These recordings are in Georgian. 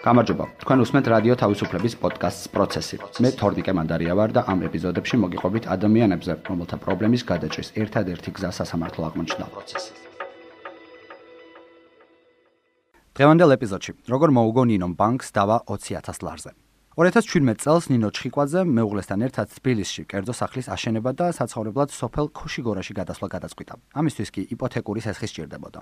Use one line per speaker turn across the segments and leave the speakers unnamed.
გამარჯობა. თქვენ უსმენთ რადიო თავისუფლების პოდკასტს პროცესი. მე თორნიკე მანდარია ვარ და ამ ეპიზოდებში მოგიყვებით ადამიანებზე, რომელთა პრობლემის გადაჭრის ერთადერთი გზა სასამართლო აღმოჩნდა პროცესი. დღევანდელ ეპიზოდში, როგორ მოუგო ნინომ ბანკს დავა 20000 ლარზე. 2017 წელს ნინო ჩხიკვაძე მეუღლესთან ერთად თბილისში კერძო სახლის აშენება და საცხოვრებლად სოფელ ქოშიგორაში გადასვლა გადაწყვიტა. ამისთვის კი იპოთეკური სესხი სჭირდებოდა.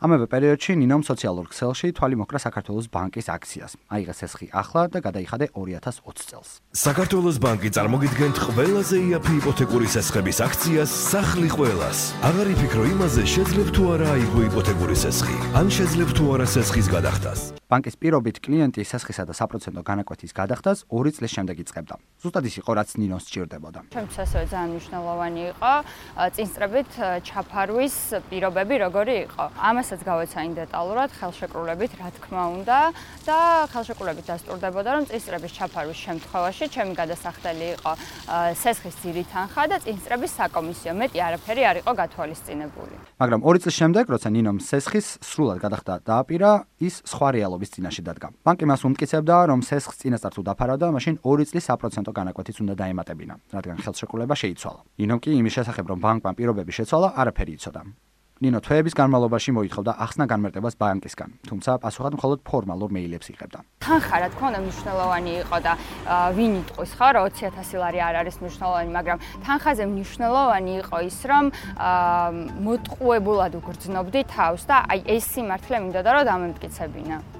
ამავე პერიოდში ნინომ სოციალურ ქსელში თვალი მოკრა საქართველოს ბანკის აქციას. აიღეს ესხი ახლა და გადაიხადა 2020 წელს.
საქართველოს ბანკი წარმოგიდგენთ ყველაზე იაფი იპოთეკური სესხების აქციას სახლი ყველას. აღარ იფიქრო იმაზე, შეძლებ თუ არა აიღო იპოთეკური სესხი, ან შეძლებ თუ არა სესხის გადახდას.
ბანკის პირობით კლიენტი სესხისა და საპროცენტო განაკვეთის გადახდას 2 წლის შემდეგ იწყებდა. ზუსტად ის იყო, რაც ნინოს სჭირდებოდა.
ჩემთვის ასევე ძალიან მნიშვნელოვანი იყო წინსწრებით ჩაფარვის პირობები როგორი იყო. ამასაც გავეცანი დეტალურად ხელშეკრულებით, რა თქმა უნდა, და ხელშეკრულებით დასტურდებოდა, რომ წინსწრების ჩაფარვის შემთხვევაში ჩემი გადასახდელი იყო სესხის ძირი თანხა და წინსწრების საკომისიო. მეტი არაფერი არ იყო გათვალისწინებული.
მაგრამ 2 წლის შემდეგ, როცა ნინომ სესხის სრულად გადახდა დააპირა, ის სხვა რეალობის წინაშე დადგა. ბანკი მას უმტკიცებდა, რომ სესხს წინასწარ თუ დაფარავდა, მაშინ 2 წლის საპროცენტო განაკვეთიც უნდა დაემატებინა, რადგან ხელშეკრულება შეიცვალა. ნინომ კი იმის შესახებ, რომ ბანკმა პირობები შეცვალა, არაფერი იცოდა. ნინო თვეების განმავლობაში მოითხოვდა ახსნა განმარტებას ბანკისგან, თუმცა პასუხად მხოლოდ ფორმალურ მეილებს იღებდა.
თანხა რა თქმა უნდა მნიშვნელოვანი იყო და ვინ იტყვის ხარ 20000 ლარი არ არის მნიშვნელოვანი, მაგრამ თანხაზე მნიშვნელოვანი იყო ის, რომ მოტყუებულად უგრძნობდი თავს და აი ეს სიმართლე მინდოდა რომ დამემტკიცებინა.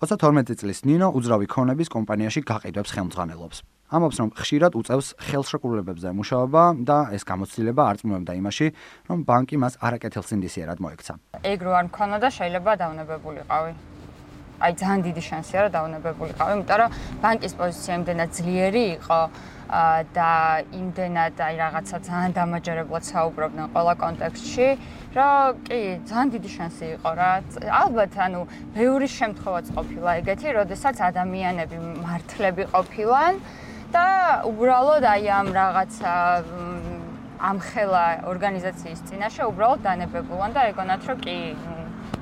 32 წლის ნინო უძრავი ქონების კომპანიაში გაყიდვებს ხელმძღვანელობს. ამობს რომ ხშირად უწევს ხელშეკრულებებზე მუშაობა და ეს გამოცდილება არ წმოვდა იმაში რომ ბანკი მას არაკეთილსინდისიერად მოექცა.
ეგ რო არ მქონოდა შეიძლება დაუნებებულიყავი. აი ძალიან დიდი შანსია რომ დაუნებებულიყავი, იმიტომ რომ ბანკის პოზიცია იმდენად ძლიერი იყო და იმდენად აი რაღაცა ძალიან დამაჯერებლად საუბრობდნენ ყველა კონტექსტში, რომ კი, ძალიან დიდი შანსი იყო რა. ალბათ ანუ ბევრი შემთხვევაც ყოფილა ეგეთი, როდესაც ადამიანები მართლები ყოფილან და უბრალოდ აი ამ რაღაცა ამხელა ორგანიზაციის წინაშე უბრალოდ დანებებულან და ეგონათ რომ კი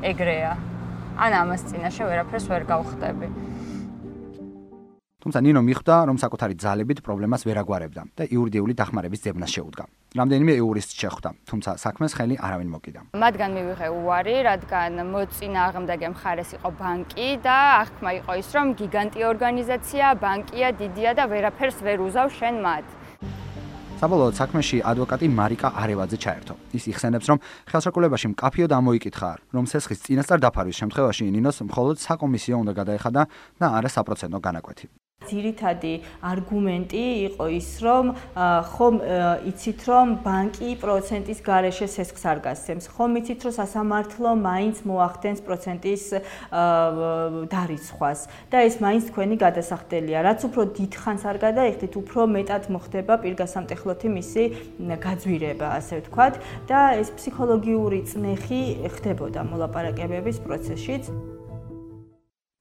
ეგრეა. ან ამას წინაშე ვერაფერს ვერ გავხდები.
თუმცა ნინო მიხვდა, რომ საკუთარი ძალებით პრობლემას ვერ აგვარებდა და იურიდიული დახმარების ძებნას შეუდგა. რამდენიმე იურისტი შეხვდა, თუმცა საქმეს ხელი არავინ მოკიდა.
მათგან მივიღე უარი, რადგან მოწინა აღმდეგე მხარეს იყო ბანკი და აღქმა იყო ის, რომ გიგანტი ორგანიზაცია, ბანკია, დიდია და ვერაფერს ვერ უზავ შენ მათ.
საბოლოოდ საქმეში ადვოკატი მარიკა არევაძე ჩაერთო. ის იხსენებს, რომ ხელშეკრულებაში მკაფიოდ ამოიკითხა, რომ სესხის წინასწარ დაფარვის შემთხვევაში ნინოს მხოლოდ საკომისიო უნდა გადაეხადა და არა საპროცენტო განაკვეთი.
ძირითადი არგუმენტი იყო ის, რომ ხომ იცით, რომ ბანკი პროცენტის გარეშე სესხს არ გასცემს. ხომ იცით, რომ სასამართლო მაინც მოახდენს პროცენტის დარიცხვას და ეს მაინც თქვენი გადასახდელია. რაც უფრო დიდხანს არ გადაიხდით, უფრო მეტად მოხდება პირგასამტეხლოთი მისი გაძვირება, ასე ვთქვათ, და ეს ფსიქოლოგიური წნეხი ხდებოდა მოლაპარაკებების პროცესშიც.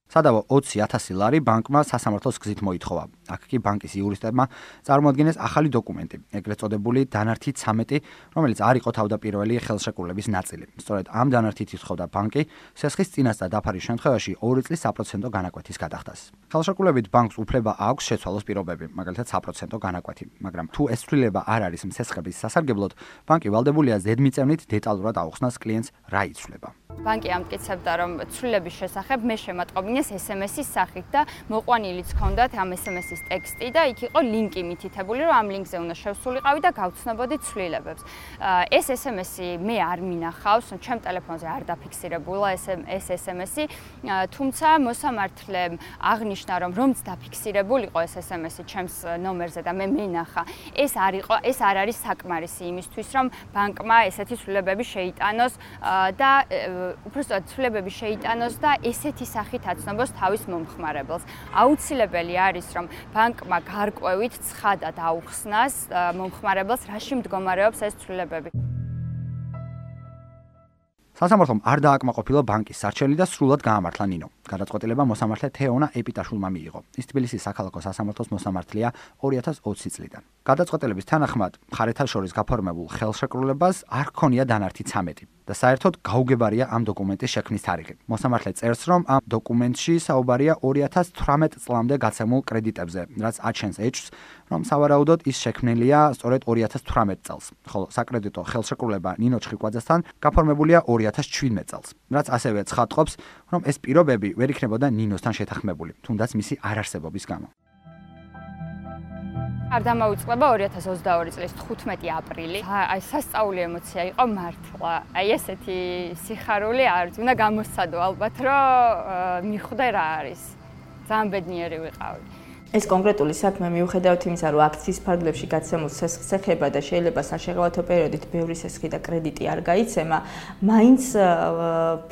სადავო 20000 ლარი ბანკმა სასამართლოს გზით მოითხოვა. აქ კი ბანკის იურისტებმა წარმოადგენეს ახალი დოკუმენტი, ეგრეთ წოდებული დანართი 13, რომელიც არ იყო თავდაპირველი ხელშეკრულების ნაწილი. სწორედ ამ დანართით ითხოვდა ბანკი სესხის წინასწარ დაფარის შემთხვევაში 2 წლის საპროცენტო განაკვეთის გადახდას. ხელშეკრულებით ბანკს უფლება აქვს შეცვალოს პირობები, მაგალითად საპროცენტო განაკვეთი, მაგრამ თუ ეს ცვლილება არ არის მსესხების სასარგებლოდ, ბანკი ვალდებულია ზედმიწევნით დეტალურად აუხსნას კლიენტს რა იცვლება.
ბანკი ამტკიცებდა, რომ ცვლილების შესახებ მე შემატყობინეს SMS-ის სახით და მოყვანილიც ჰქონდათ ამ SMS-ის ტექსტი და იქ იყო ლინკი მითითებული, რომ ამ ლინკზე უნდა შევსულიყავი და გავცნობოდი ცვლილებებს. ეს SMS-ი მე არ მინახავს, ჩემ ტელეფონზე არ დაფიქსირებულა ეს SMS-ი, თუმცა მოსამართლემ აღნიშნა, რომ რომც დაფიქსირებულიყო ეს SMS-ი ჩემს ნომერზე და მე მინახა, ეს არ იყო, ეს არ არის საკმარისი იმისთვის, რომ ბანკმა ესეთი ცვლილებები შეიტანოს. და უბრალოდ ცვლილებები შეიტანოს და ესეთი სახით აცნობოს თავის მომხმარებელს. აუცილებელი არის, რომ ბანკმა გარკვევით ცხადად აუხსნას მომხმარებელს, რაში მდგომარეობს ეს ცვლილებები.
სასამართლომ არ დააკმაყოფილა ბანკის სარჩელი და სრულად გაამართლა ნინო. გადაწყვეტილება მოსამართლე თეონა ეპიტაშულმა მიიღო. ის თბილისის საქალაქო სასამართლოს მოსამართლეა 2020 წლიდან. გადაწყვეტილების თანახმად, მხარეთა შორის გაფორმებულ ხელშეკრულებას არ ქონია დანართი 13 და საერთოდ გაუგებარია ამ დოკუმენტის შექმნის თარიღი. მოსამართლე წერს, რომ ამ დოკუმენტში საუბარია 2018 წლამდე გაცემულ კრედიტებზე, რაც აჩენს ეჭვს, რომ სავარაუდოდ ის შექმნილია სწორედ 2018 წელს, ხოლო საკრედიტო ხელშეკრულება ნინო ჩხიკვაძესთან გაფორმებულია 2017 წელს, რაც ასევე ცხადყოფს, რომ ეს პირობები ვერ იქნებოდა ნინოსთან შეთანხმებული, თუნდაც მისი არარსებობის გამო.
არ დამოუწყება 2022 წლის 15 აპრილი. აი სასწაული ემოცია იყო მართლა. აი ესეთი სიხარული არ უნდა გამოსცადო ალბათ, რომ მიხვდე რა არის. ძალიან ბედნიერი ვიყავი.
ეს კონკრეტული საქმე მიუხედავად იმისა, რომ აქციის ფარგლებში გაცემულ სესხს ეხება და შეიძლება საშეღავათო პერიოდით ბევრი სესხი და კრედიტი არ გაიცემა, მაინც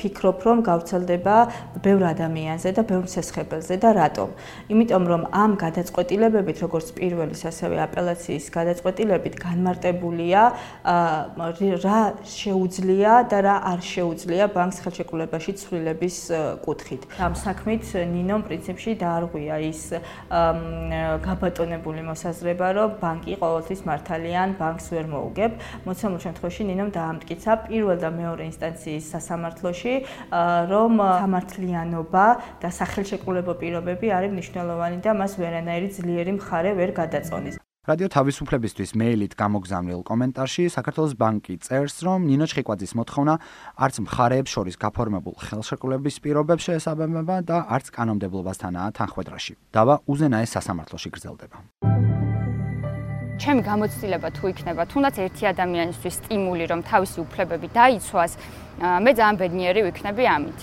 ფიქრობ, რომ გავრცელდება ბევრ ადამიანზე და ბევრ სესხებელზე და რატომ? იმიტომ რომ ამ გადაწყვეტილებებით, როგორც პირველის, ასევე აპელაციის გადაწყვეტილებით განმარტებულია რა შეუძლია და რა არ შეუძლია ბანკს ხელშეკრულებაში ცვლილების კუთხით. ამ საქმით ნინომ პრინციპში დაარღვია ის გაბატონებული მოსაზრება, რომ ბანკი ყოველთვის მართალიან ბანკს ვერ მოუგებ. მოცემულ შემთხვევაში ნინომ დაამტკიცა პირველ და მეორე ინსტანციის სასამართლოში, რომ სამართლიანობა და სახელშეკრულებო პირობები არის მნიშვნელოვანი და მას ვერანაირი ძლიერი მხარე ვერ გადაწონის.
რადიო თავისუფლებისთვის მეილით გამოგზავნილ კომენტარში საქართველოს ბანკი წერს, რომ ნინო ჩხიკვაძის მოთხოვნა არც მხარეებს შორის გაფორმებულ ხელშეკრულების პირობებს შეესაბამება და არც კანონმდებლობასთანაა თანხვედრაში. დავა უზენაეს სასამართლოში გრძელდება.
ჩემი გამოცდილება თუ იქნება თუნდაც ერთი ადამიანისთვის სტიმული რომ თავისი უფლებები დაიცვას მე ძალიან ბედნიერი ვიქნები ამით